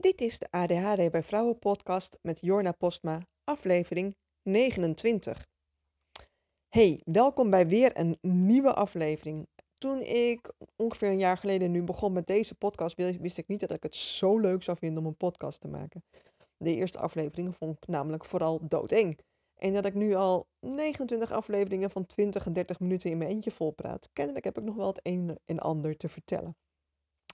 Dit is de ADHD bij Vrouwen podcast met Jorna Postma, aflevering 29. Hey, welkom bij weer een nieuwe aflevering. Toen ik ongeveer een jaar geleden nu begon met deze podcast, wist ik niet dat ik het zo leuk zou vinden om een podcast te maken. De eerste afleveringen vond ik namelijk vooral doodeng. En dat ik nu al 29 afleveringen van 20 en 30 minuten in mijn eentje volpraat. Kennelijk heb ik nog wel het een en ander te vertellen.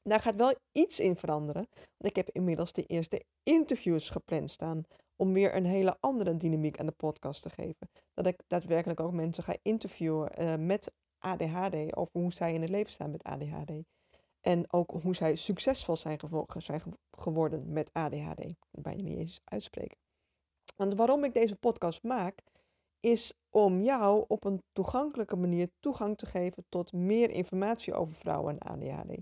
Daar gaat wel iets in veranderen. Want ik heb inmiddels de eerste interviews gepland staan. Om weer een hele andere dynamiek aan de podcast te geven. Dat ik daadwerkelijk ook mensen ga interviewen uh, met ADHD. Over hoe zij in het leven staan met ADHD. En ook hoe zij succesvol zijn, geworden met ADHD. Bijna niet eens uitspreken. Want waarom ik deze podcast maak, is om jou op een toegankelijke manier toegang te geven tot meer informatie over vrouwen en ADHD.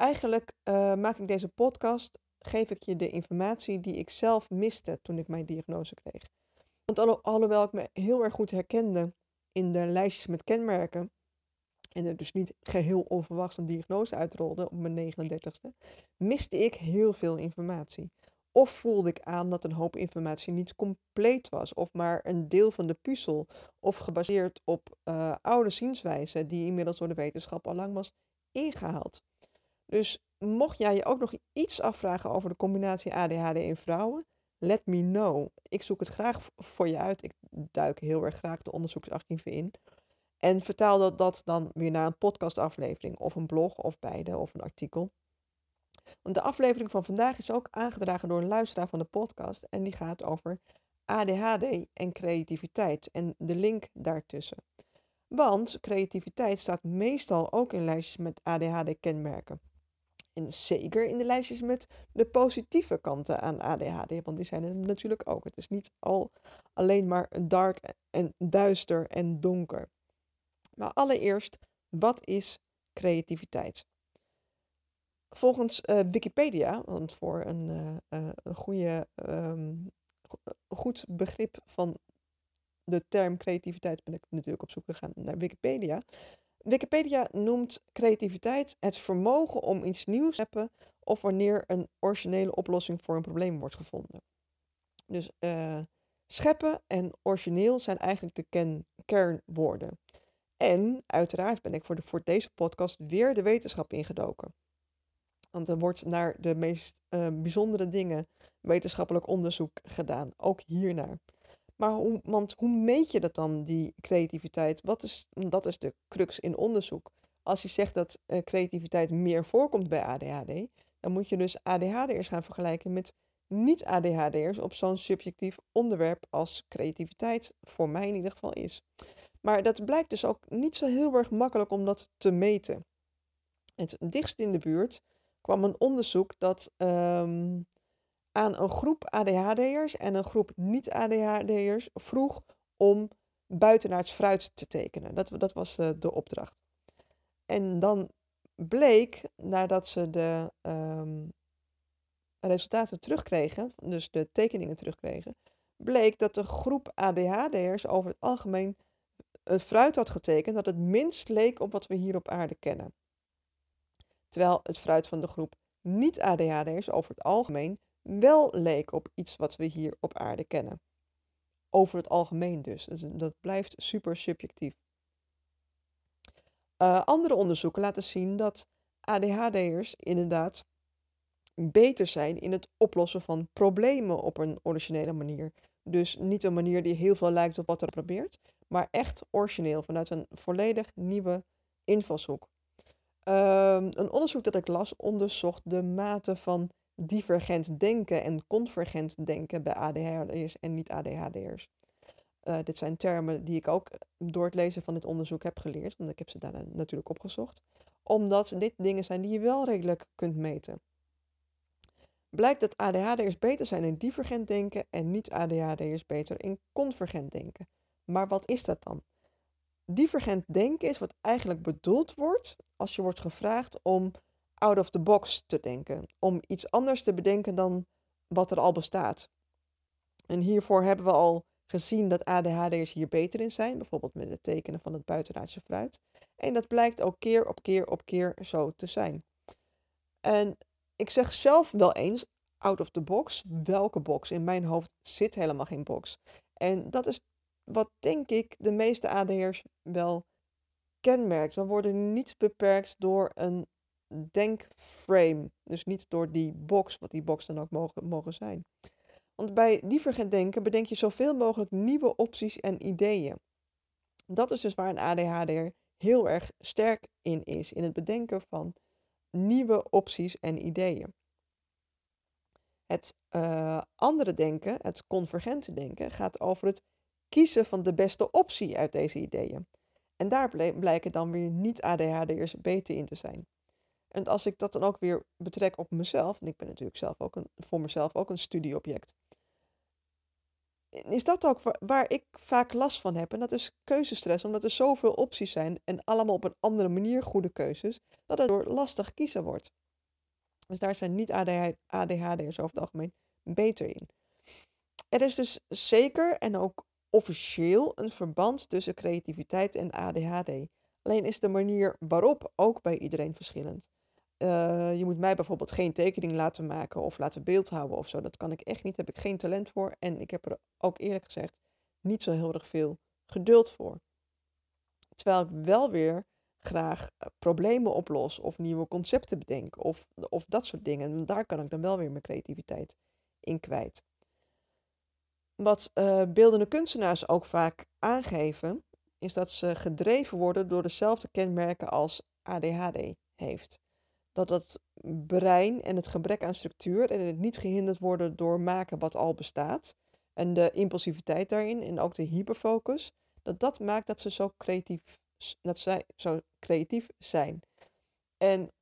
Eigenlijk uh, maak ik deze podcast, geef ik je de informatie die ik zelf miste toen ik mijn diagnose kreeg. Want al, alhoewel ik me heel erg goed herkende in de lijstjes met kenmerken, en er dus niet geheel onverwachts een diagnose uitrolde op mijn 39ste, miste ik heel veel informatie. Of voelde ik aan dat een hoop informatie niet compleet was, of maar een deel van de puzzel, of gebaseerd op uh, oude zienswijzen die inmiddels door de wetenschap al lang was ingehaald. Dus mocht jij je ook nog iets afvragen over de combinatie ADHD in vrouwen, let me know. Ik zoek het graag voor je uit. Ik duik heel erg graag de onderzoeksarchieven in. En vertaal dat, dat dan weer naar een podcastaflevering of een blog of beide of een artikel. Want de aflevering van vandaag is ook aangedragen door een luisteraar van de podcast en die gaat over ADHD en creativiteit en de link daartussen. Want creativiteit staat meestal ook in lijstjes met ADHD-kenmerken. Zeker in de lijstjes met de positieve kanten aan ADHD, want die zijn er natuurlijk ook. Het is niet al alleen maar dark en duister en donker. Maar allereerst, wat is creativiteit? Volgens uh, Wikipedia, want voor een, uh, een goede, um, goed begrip van de term creativiteit ben ik natuurlijk op zoek gegaan naar Wikipedia. Wikipedia noemt creativiteit het vermogen om iets nieuws te hebben of wanneer een originele oplossing voor een probleem wordt gevonden. Dus uh, scheppen en origineel zijn eigenlijk de kernwoorden. En uiteraard ben ik voor, de, voor deze podcast weer de wetenschap ingedoken. Want er wordt naar de meest uh, bijzondere dingen wetenschappelijk onderzoek gedaan, ook hiernaar. Maar hoe, want hoe meet je dat dan, die creativiteit? Wat is, dat is de crux in onderzoek. Als je zegt dat uh, creativiteit meer voorkomt bij ADHD, dan moet je dus ADHD'ers gaan vergelijken met niet-ADHD'ers op zo'n subjectief onderwerp als creativiteit voor mij in ieder geval is. Maar dat blijkt dus ook niet zo heel erg makkelijk om dat te meten. Het dichtst in de buurt kwam een onderzoek dat um, aan een groep ADHD'ers en een groep niet-ADHD'ers vroeg om buitenaards fruit te tekenen. Dat, dat was uh, de opdracht. En dan bleek, nadat ze de um, resultaten terugkregen, dus de tekeningen terugkregen, bleek dat de groep ADHD'ers over het algemeen een fruit had getekend dat het minst leek op wat we hier op aarde kennen. Terwijl het fruit van de groep niet-ADHD'ers over het algemeen wel leek op iets wat we hier op aarde kennen. Over het algemeen dus. dat blijft super subjectief. Uh, andere onderzoeken laten zien dat ADHD'ers inderdaad beter zijn in het oplossen van problemen op een originele manier. Dus niet een manier die heel veel lijkt op wat er probeert, maar echt origineel, vanuit een volledig nieuwe invalshoek. Uh, een onderzoek dat ik las onderzocht de mate van divergent denken en convergent denken bij ADHD'ers en niet-ADHD'ers. Uh, dit zijn termen die ik ook door het lezen van dit onderzoek heb geleerd, want ik heb ze daarna natuurlijk opgezocht. Omdat dit dingen zijn die je wel redelijk kunt meten. Blijkt dat ADHD'ers beter zijn in divergent denken en niet-ADHD'ers beter in convergent denken. Maar wat is dat dan? Divergent denken is wat eigenlijk bedoeld wordt als je wordt gevraagd om out of the box te denken. Om iets anders te bedenken dan wat er al bestaat. En hiervoor hebben we al gezien dat ADHD'ers hier beter in zijn, bijvoorbeeld met het tekenen van het buitenaardse fruit. En dat blijkt ook keer op keer op keer zo te zijn. En ik zeg zelf wel eens, out of the box. Welke box? In mijn hoofd zit helemaal geen box. En dat is wat denk ik de meeste ADH'ers wel kenmerkt. We worden niet beperkt door een denkframe. Dus niet door die box, wat die box dan ook mogen, mogen zijn. Want bij divergent denken bedenk je zoveel mogelijk nieuwe opties en ideeën. Dat is dus waar een ADHD'er heel erg sterk in is, in het bedenken van nieuwe opties en ideeën. Het uh, andere denken, het convergente denken, gaat over het kiezen van de beste optie uit deze ideeën. En daar blijken dan weer niet-ADHD'ers beter in te zijn. En als ik dat dan ook weer betrek op mezelf, en ik ben natuurlijk zelf ook een, voor mezelf ook een studieobject, is dat ook waar ik vaak last van heb. En dat is keuzestress, omdat er zoveel opties zijn en allemaal op een andere manier goede keuzes, dat het door lastig kiezen wordt. Dus daar zijn niet ADHD'ers over het algemeen beter in. Er is dus zeker en ook officieel een verband tussen creativiteit en ADHD. Alleen is de manier waarop ook bij iedereen verschillend. Uh, je moet mij bijvoorbeeld geen tekening laten maken of laten beeldhouden of zo. Dat kan ik echt niet. Daar heb ik geen talent voor. En ik heb er ook eerlijk gezegd niet zo heel erg veel geduld voor. Terwijl ik wel weer graag eh, problemen oplos of nieuwe concepten bedenk of, of dat soort dingen. En daar kan ik dan wel weer mijn creativiteit in kwijt. Wat uh, beeldende kunstenaars ook vaak aangeven, is dat ze gedreven worden door dezelfde kenmerken als ADHD heeft dat het brein en het gebrek aan structuur en het niet gehinderd worden door maken wat al bestaat en de impulsiviteit daarin en ook de hyperfocus, dat dat maakt dat ze zo creatief, dat zij zo creatief zijn. En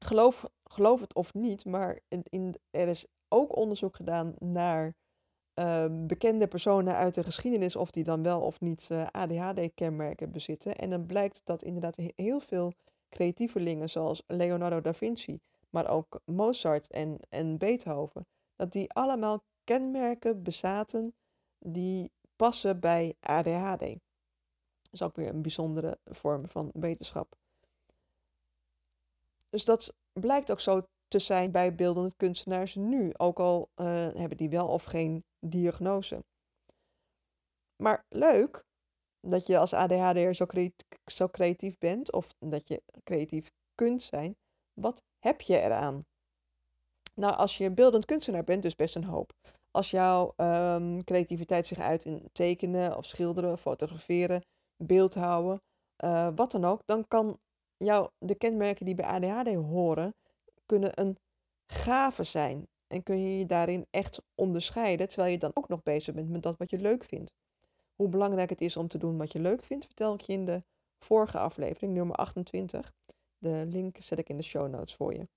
geloof, geloof het of niet, maar in, er is ook onderzoek gedaan naar uh, bekende personen uit de geschiedenis, of die dan wel of niet uh, ADHD-kenmerken bezitten. En dan blijkt dat inderdaad heel veel creatievelingen zoals Leonardo da Vinci, maar ook Mozart en, en Beethoven, dat die allemaal kenmerken bezaten die passen bij ADHD. Dat is ook weer een bijzondere vorm van wetenschap. Dus dat blijkt ook zo te zijn bij beeldende kunstenaars nu, ook al uh, hebben die wel of geen diagnose. Maar leuk, dat je als ADHD'er zo, zo creatief bent of dat je creatief kunt zijn, wat heb je eraan? Nou, als je beeldend kunstenaar bent, dus best een hoop. Als jouw um, creativiteit zich uit in tekenen of schilderen, fotograferen, beeldhouden, uh, wat dan ook, dan kan jou de kenmerken die bij ADHD horen, kunnen een gave zijn. En kun je je daarin echt onderscheiden, terwijl je dan ook nog bezig bent met dat wat je leuk vindt. Hoe belangrijk het is om te doen wat je leuk vindt, vertel ik je in de vorige aflevering, nummer 28. De link zet ik in de show notes voor je.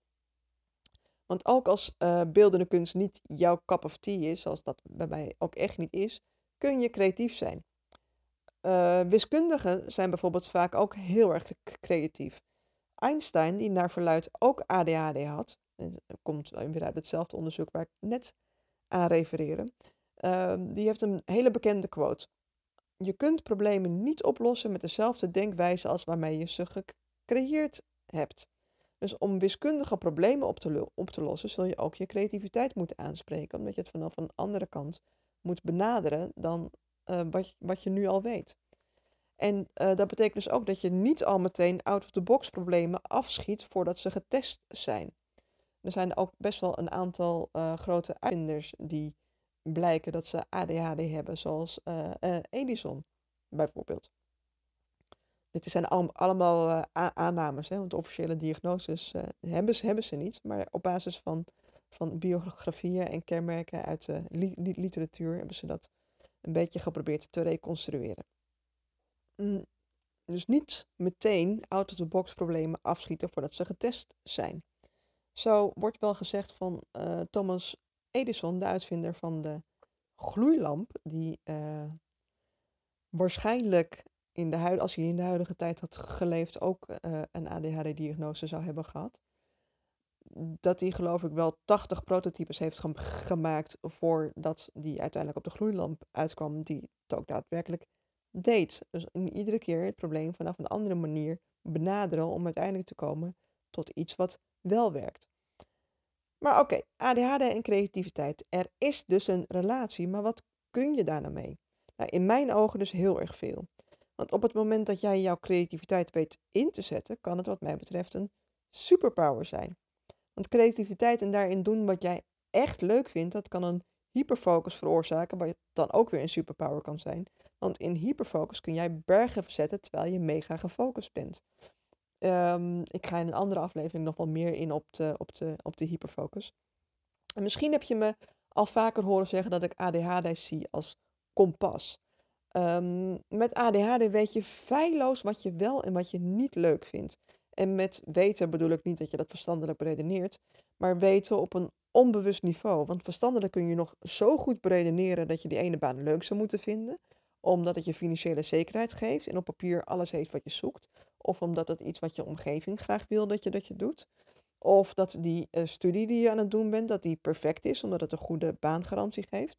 Want ook als uh, beeldende kunst niet jouw cup of tea is, zoals dat bij mij ook echt niet is, kun je creatief zijn. Uh, wiskundigen zijn bijvoorbeeld vaak ook heel erg creatief. Einstein, die naar verluid ook ADHD had, en dat komt weer uit hetzelfde onderzoek waar ik net aan refereerde, uh, die heeft een hele bekende quote. Je kunt problemen niet oplossen met dezelfde denkwijze als waarmee je ze gecreëerd hebt. Dus om wiskundige problemen op te, te lossen, zul je ook je creativiteit moeten aanspreken, omdat je het vanaf een andere kant moet benaderen dan uh, wat, je nu al weet. En uh, dat betekent dus ook dat je niet al meteen out-of-the-box problemen afschiet voordat ze getest zijn. Er zijn ook best wel een aantal uh, grote uitvinders die blijken dat ze ADHD hebben, zoals uh, uh, Edison bijvoorbeeld. Dit zijn allemaal uh, aannames, hè, want officiële diagnoses hebben, ze, hebben ze niet, maar op basis van, van biografieën en kenmerken uit de li literatuur hebben ze dat een beetje geprobeerd te reconstrueren. Mm, dus niet meteen out-of-the-box problemen afschieten voordat ze getest zijn. Zo wordt wel gezegd van Thomas Edison, de uitvinder van de gloeilamp, die uh, waarschijnlijk in de huid, als hij in de huidige tijd had geleefd, ook uh, een ADHD-diagnose zou hebben gehad. Dat hij geloof ik wel 80 prototypes heeft gemaakt voordat die uiteindelijk op de gloeilamp uitkwam, die het ook daadwerkelijk deed. Dus in iedere keer het probleem vanaf een andere manier benaderen om uiteindelijk te komen tot iets wat wel werkt. Maar oké, ADHD en creativiteit. Er is dus een relatie, maar wat kun je daar nou mee? Nou, in mijn ogen dus heel erg veel. Want op het moment dat jij jouw creativiteit weet in te zetten, kan het wat mij betreft een superpower zijn. Want creativiteit en daarin doen wat jij echt leuk vindt, dat kan een hyperfocus veroorzaken, wat dan ook weer een superpower kan zijn. Want in hyperfocus kun jij bergen verzetten terwijl je mega gefocust bent. Ehm, ik ga in een andere aflevering nog wel meer in op de, op de, op de hyperfocus. En misschien heb je me al vaker horen zeggen dat ik ADHD zie als kompas. Um, met ADHD weet je feilloos wat je wel en wat je niet leuk vindt. En met weten bedoel ik niet dat je dat verstandelijk beredeneert, maar weten op een onbewust niveau. Want verstandelijk kun je nog zo goed beredeneren dat je die ene baan leuk zou moeten vinden, omdat het je financiële zekerheid geeft en op papier alles heeft wat je zoekt. Of omdat het iets wat je omgeving graag wil dat je dat je doet. Of dat die uh, studie die je aan het doen bent, dat die perfect is, omdat het een goede baangarantie geeft.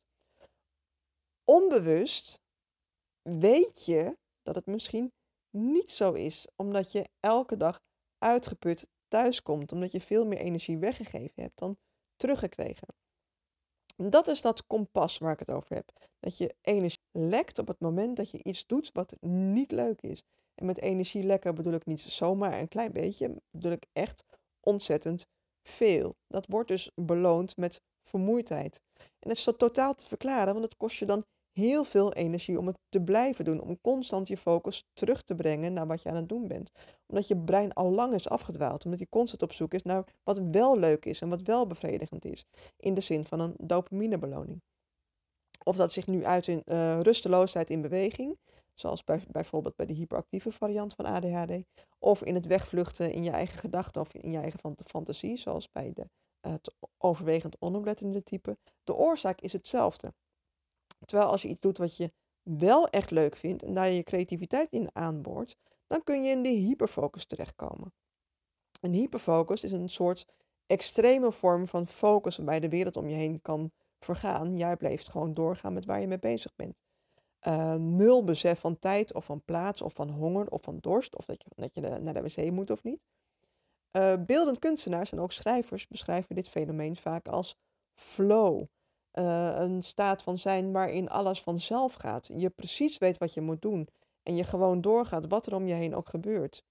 Onbewust weet je dat het misschien niet zo is, omdat je elke dag uitgeput thuiskomt, omdat je veel meer energie weggegeven hebt dan teruggekregen. Dat is dat kompas waar ik het over heb. Dat je energie lekt op het moment dat je iets doet wat niet leuk is. En met energie lekker bedoel ik niet zomaar een klein beetje, bedoel ik echt ontzettend veel. Dat wordt dus beloond met vermoeidheid. En het is totaal te verklaren, want het kost je dan heel veel energie om het te blijven doen, om constant je focus terug te brengen naar wat je aan het doen bent. Omdat je brein al lang is afgedwaald, omdat je constant op zoek is naar wat wel leuk is en wat wel bevredigend is, in de zin van een dopaminebeloning. Of dat zich nu uit in uh, rusteloosheid in beweging, zoals bij, bijvoorbeeld bij de hyperactieve variant van ADHD, of in het wegvluchten in je eigen gedachten of in je eigen fantasie, zoals bij de uh, overwegend onoplettende type. De oorzaak is hetzelfde. Terwijl als je iets doet wat je wel echt leuk vindt en daar je creativiteit in aanboort, dan kun je in de hyperfocus terechtkomen. Een hyperfocus is een soort extreme vorm van focus waarbij de wereld om je heen kan vergaan. Jij blijft gewoon doorgaan met waar je mee bezig bent. Uh, nul besef van tijd of van plaats of van honger of van dorst of dat je, dat je naar de wc moet of niet. Uh, beeldend kunstenaars en ook schrijvers beschrijven dit fenomeen vaak als flow. Uh, een staat van zijn waarin alles vanzelf gaat. Je precies weet wat je moet doen en je gewoon doorgaat wat er om je heen ook gebeurt.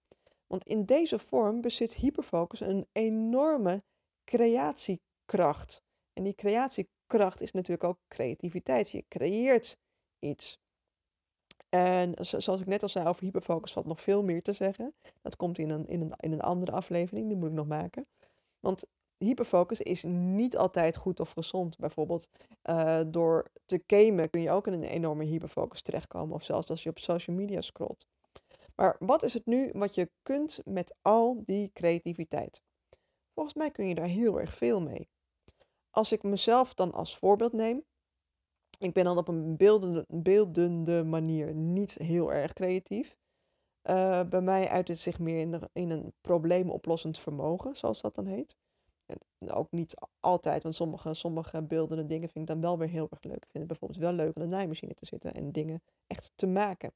Want in deze vorm bezit hyperfocus een enorme creatiekracht. En die creatiekracht is natuurlijk ook creativiteit. Je creëert iets. En zoals ik net al zei over hyperfocus valt nog veel meer te zeggen. Dat komt in een, in een, in een andere aflevering, die moet ik nog maken. Want hyperfocus is niet altijd goed of gezond. Bijvoorbeeld uh, door te gamen kun je ook in een enorme hyperfocus terechtkomen. Of zelfs als je op social media scrolt. Maar wat is het nu wat je kunt met al die creativiteit? Volgens mij kun je daar heel erg veel mee. Als ik mezelf dan als voorbeeld neem. Ik ben dan op een beeldende, beeldende manier niet heel erg creatief. Uh, bij mij uit het zich meer in, in een probleemoplossend vermogen, zoals dat dan heet ook niet altijd, want sommige, sommige beeldende dingen vind ik dan wel weer heel erg leuk. Ik vind het bijvoorbeeld wel leuk om de naaimachine te zitten en dingen echt te maken.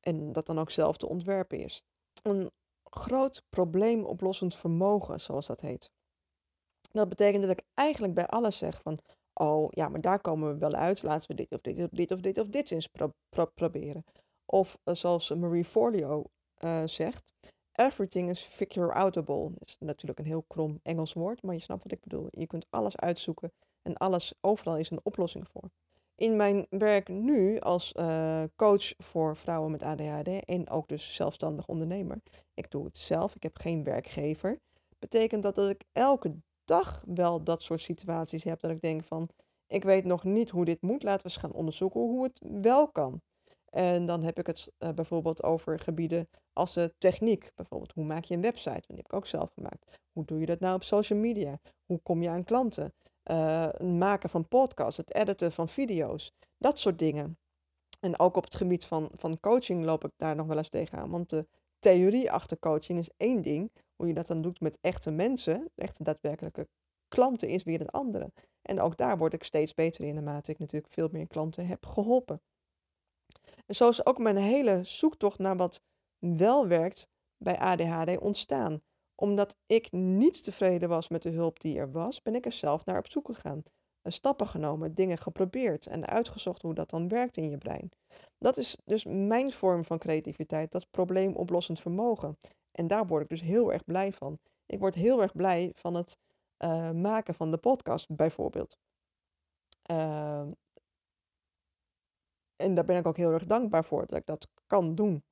En dat dan ook zelf te ontwerpen is. Een groot probleemoplossend vermogen, zoals dat heet. Dat betekent dat ik eigenlijk bij alles zeg van, oh ja, maar daar komen we wel uit. Laten we dit of dit of dit of dit of dit eens proberen. Of uh, zoals Marie Forleo uh, zegt, Everything is figure outable. Dat is natuurlijk een heel krom Engels woord, maar je snapt wat ik bedoel. Je kunt alles uitzoeken en alles, overal is een oplossing voor. In mijn werk nu als uh, coach voor vrouwen met ADHD en ook dus zelfstandig ondernemer. Ik doe het zelf, ik heb geen werkgever. Betekent dat dat ik elke dag wel dat soort situaties heb dat ik denk van, ik weet nog niet hoe dit moet, laten we eens gaan onderzoeken hoe het wel kan. En dan heb ik het uh, bijvoorbeeld over gebieden als de techniek. Bijvoorbeeld, hoe maak je een website? Die heb ik ook zelf gemaakt. Hoe doe je dat nou op social media? Hoe kom je aan klanten? Uh, het maken van podcasts, het editen van video's. Dat soort dingen. En ook op het gebied van, van coaching loop ik daar nog wel eens tegenaan. Want de theorie achter coaching is één ding. Hoe je dat dan doet met echte mensen, echte daadwerkelijke klanten, is weer een andere. En ook daar word ik steeds beter in naarmate ik natuurlijk veel meer klanten heb geholpen. En zo is ook mijn hele zoektocht naar wat wel werkt bij ADHD ontstaan. omdat ik niet tevreden was met de hulp die er was, ben ik er zelf naar op zoek gegaan. Stappen genomen, dingen geprobeerd en uitgezocht hoe dat dan werkt in je brein. Dat is dus mijn vorm van creativiteit, dat probleemoplossend vermogen. En daar word ik dus heel erg blij van. Ik word heel erg blij van het uh, maken van de podcast, bijvoorbeeld. Uh, en daar ben ik ook heel erg dankbaar voor dat ik dat kan doen.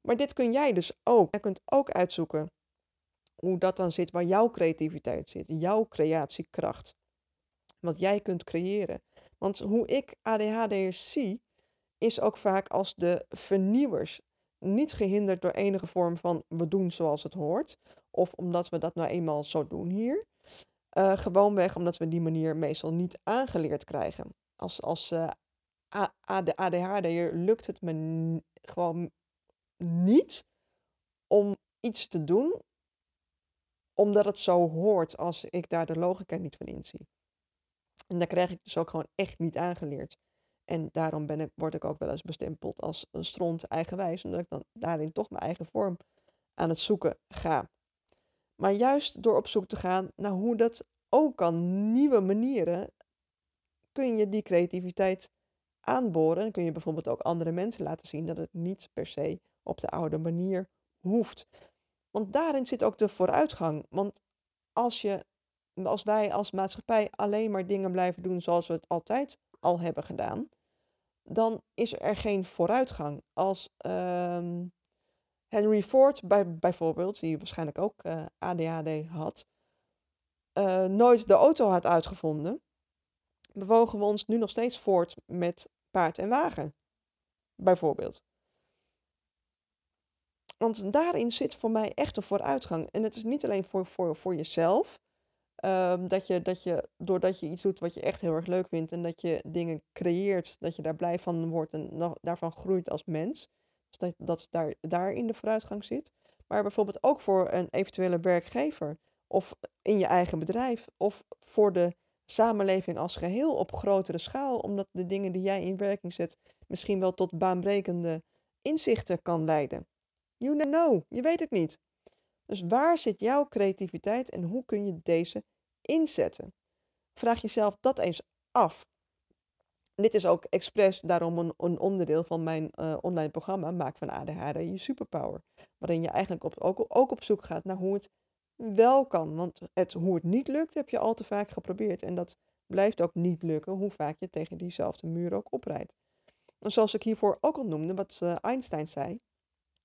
Maar dit kun jij dus ook. Je kunt ook uitzoeken hoe dat dan zit, waar jouw creativiteit zit, jouw creatiekracht. Wat jij kunt creëren. Want hoe ik ADHD'ers zie, is ook vaak als de vernieuwers. Niet gehinderd door enige vorm van we doen zoals het hoort. Of omdat we dat nou eenmaal zo doen hier. Uh, gewoonweg omdat we die manier meestal niet aangeleerd krijgen. Als, als uh, ADHD'er lukt het me gewoon niet om iets te doen omdat het zo hoort als ik daar de logica niet van inzie. En daar krijg ik dus ook gewoon echt niet aangeleerd. En daarom ben ik, word ik ook wel eens bestempeld als een stront eigenwijs, omdat ik dan daarin toch mijn eigen vorm aan het zoeken ga. Maar juist door op zoek te gaan naar hoe dat ook kan, nieuwe manieren, kun je die creativiteit aanboren. En kun je bijvoorbeeld ook andere mensen laten zien dat het niet per se op de oude manier hoeft. Want daarin zit ook de vooruitgang. Want als, je, als wij als maatschappij alleen maar dingen blijven doen zoals we het altijd al hebben gedaan, dan is er geen vooruitgang. Als uh, Henry Ford bij, bijvoorbeeld, die waarschijnlijk ook uh, eh, ADHD had, uh, nooit de auto had uitgevonden, bewogen we ons nu nog steeds voort met paard en wagen, bijvoorbeeld. Want daarin zit voor mij echt een vooruitgang. En het is niet alleen voor, voor, voor jezelf. Um, dat, je, dat je, doordat je iets doet wat je echt heel erg leuk vindt en dat je dingen creëert, dat je daar blij van wordt en daarvan groeit als mens. Dus dat, dat daar, daar in de vooruitgang zit. Maar bijvoorbeeld ook voor een eventuele werkgever of in je eigen bedrijf of voor de samenleving als geheel op grotere schaal, omdat de dingen die jij in werking zet misschien wel tot baanbrekende inzichten kan leiden. You know, je weet het niet. Dus waar zit jouw creativiteit en hoe kun je deze inzetten? Vraag jezelf dat eens af. Dit is ook expres daarom een, een onderdeel van mijn uh, online programma Maak van ADHD je superpower. Waarin je eigenlijk op, ook, op zoek gaat naar hoe het wel kan. Want het, hoe het niet lukt heb je al te vaak geprobeerd. En dat blijft ook niet lukken hoe vaak je tegen diezelfde muur ook oprijdt. Zoals ik hiervoor ook al noemde, wat uh, Einstein zei,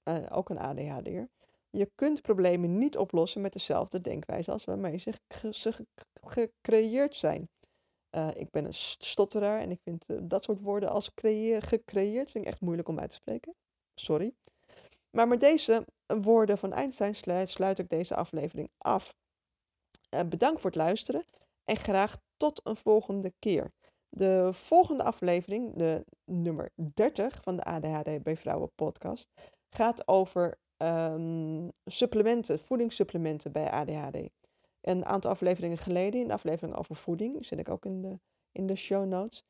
uh, ook een ADHD'er. Je kunt problemen niet oplossen met dezelfde denkwijze als waarmee ze, gecreëerd zijn. Uh, ik ben een stotteraar en ik vind uh, dat soort woorden als creëer, gecreëerd vind ik echt moeilijk om uit te spreken. Sorry. Maar met deze woorden van Einstein sluit, ik deze aflevering af. Bedankt voor het luisteren en graag tot een volgende keer. De volgende aflevering, de nummer 30 van de ADHD bij Vrouwen podcast, gaat over um, supplementen, voedingssupplementen bij ADHD. Een aantal afleveringen geleden, in de aflevering over voeding, zit ik ook in de, in de show notes,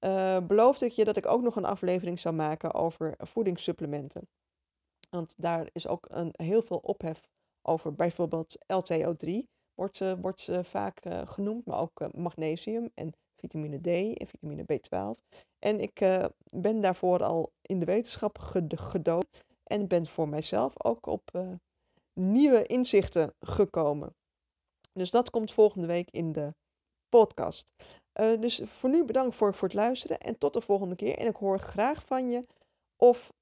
uh, beloofde ik je dat ik ook nog een aflevering zou maken over voedingssupplementen. Want daar is ook een, heel veel ophef over. Bijvoorbeeld LTO3 wordt, uh, wordt uh, vaak genoemd, maar ook magnesium en vitamine D en vitamine B12. En ik ben daarvoor al in de wetenschap gedood en ben voor mijzelf ook op nieuwe inzichten gekomen. Dus dat komt volgende week in de podcast. dus voor nu bedankt voor, voor het luisteren en tot de volgende keer. En ik hoor graag van je of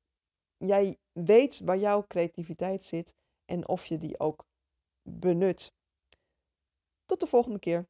jij weet waar jouw creativiteit zit en of je die ook benut. Tot de volgende keer.